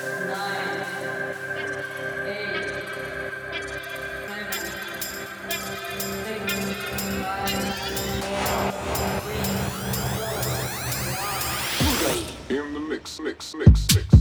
In the mix, mix, mix, mix.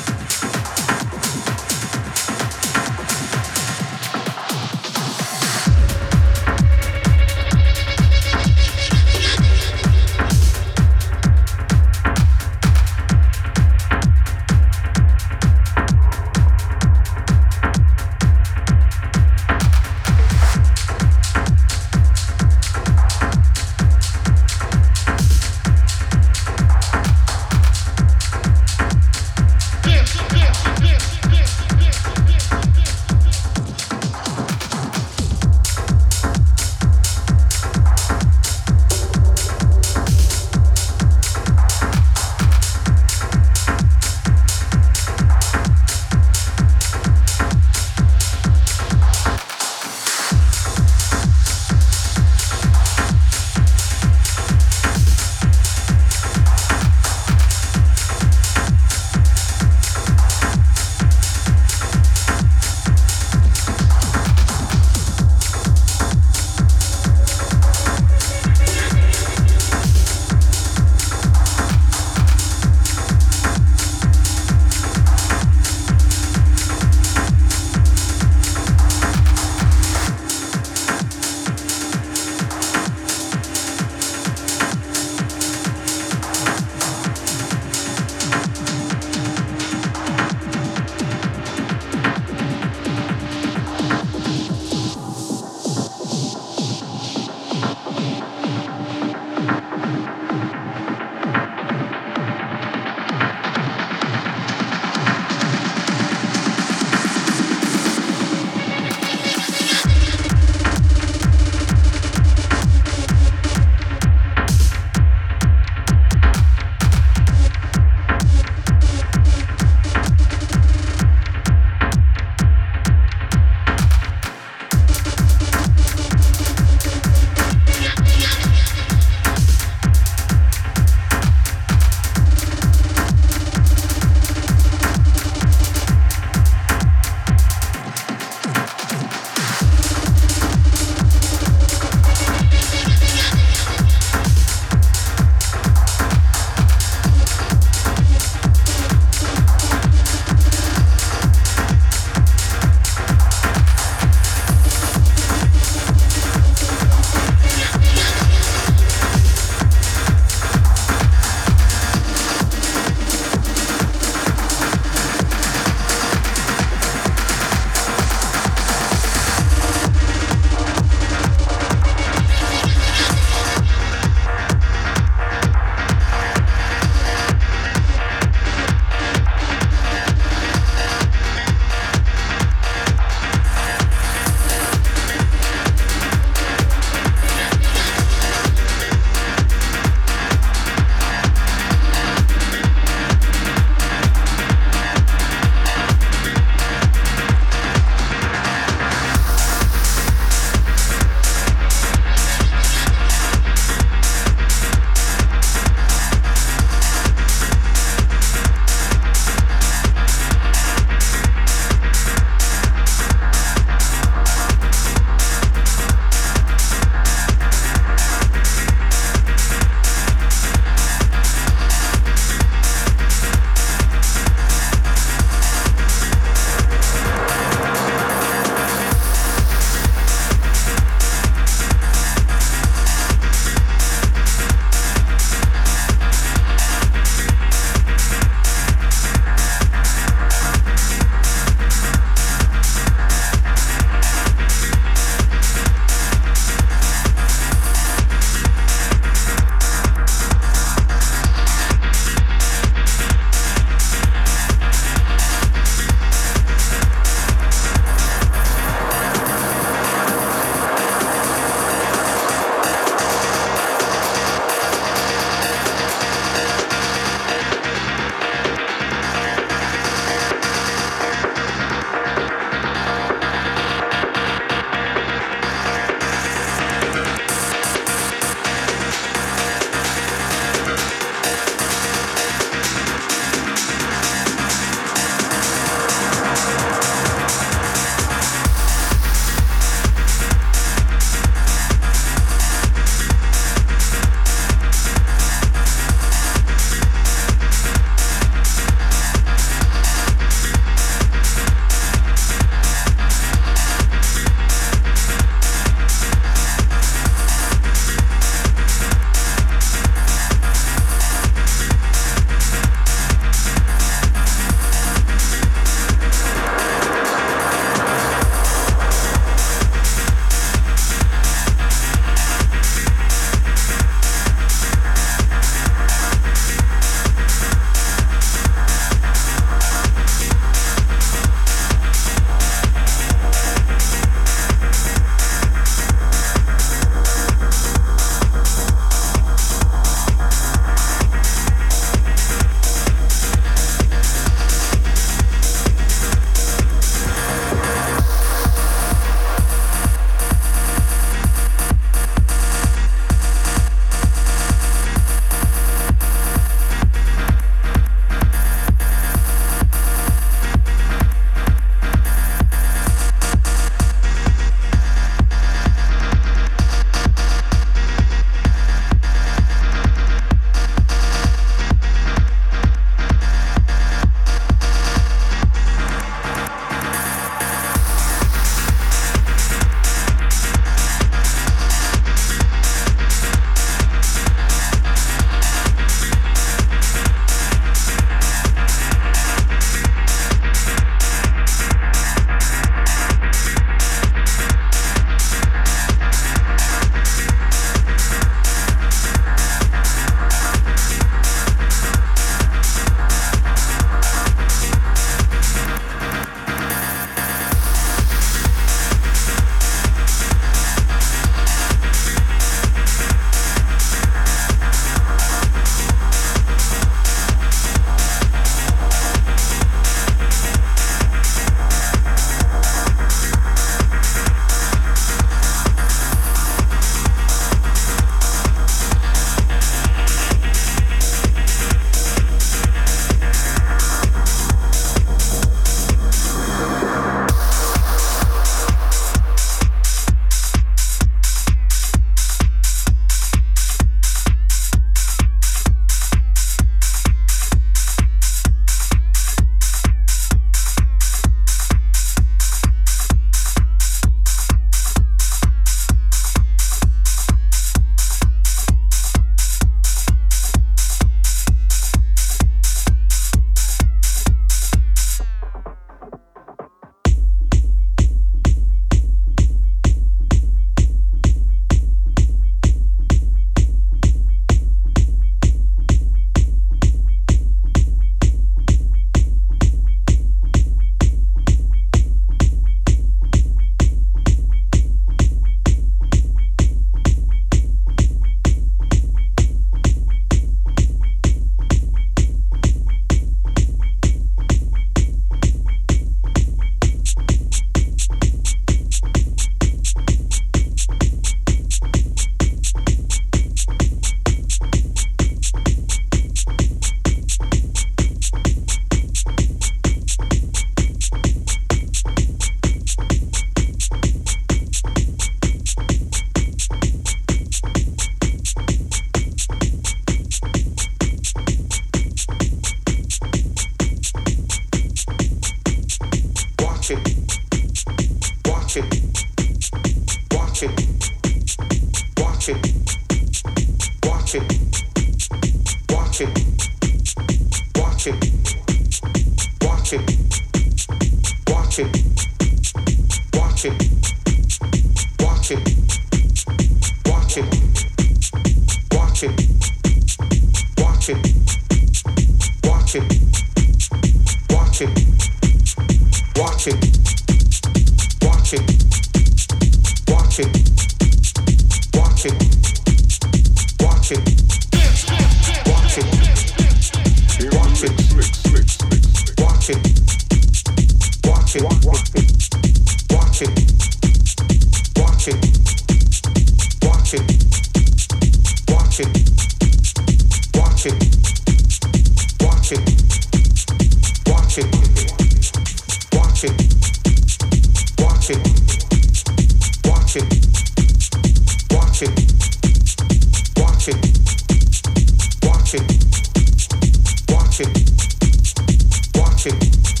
Watch it.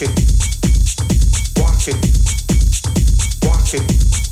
Watch it. Watch it.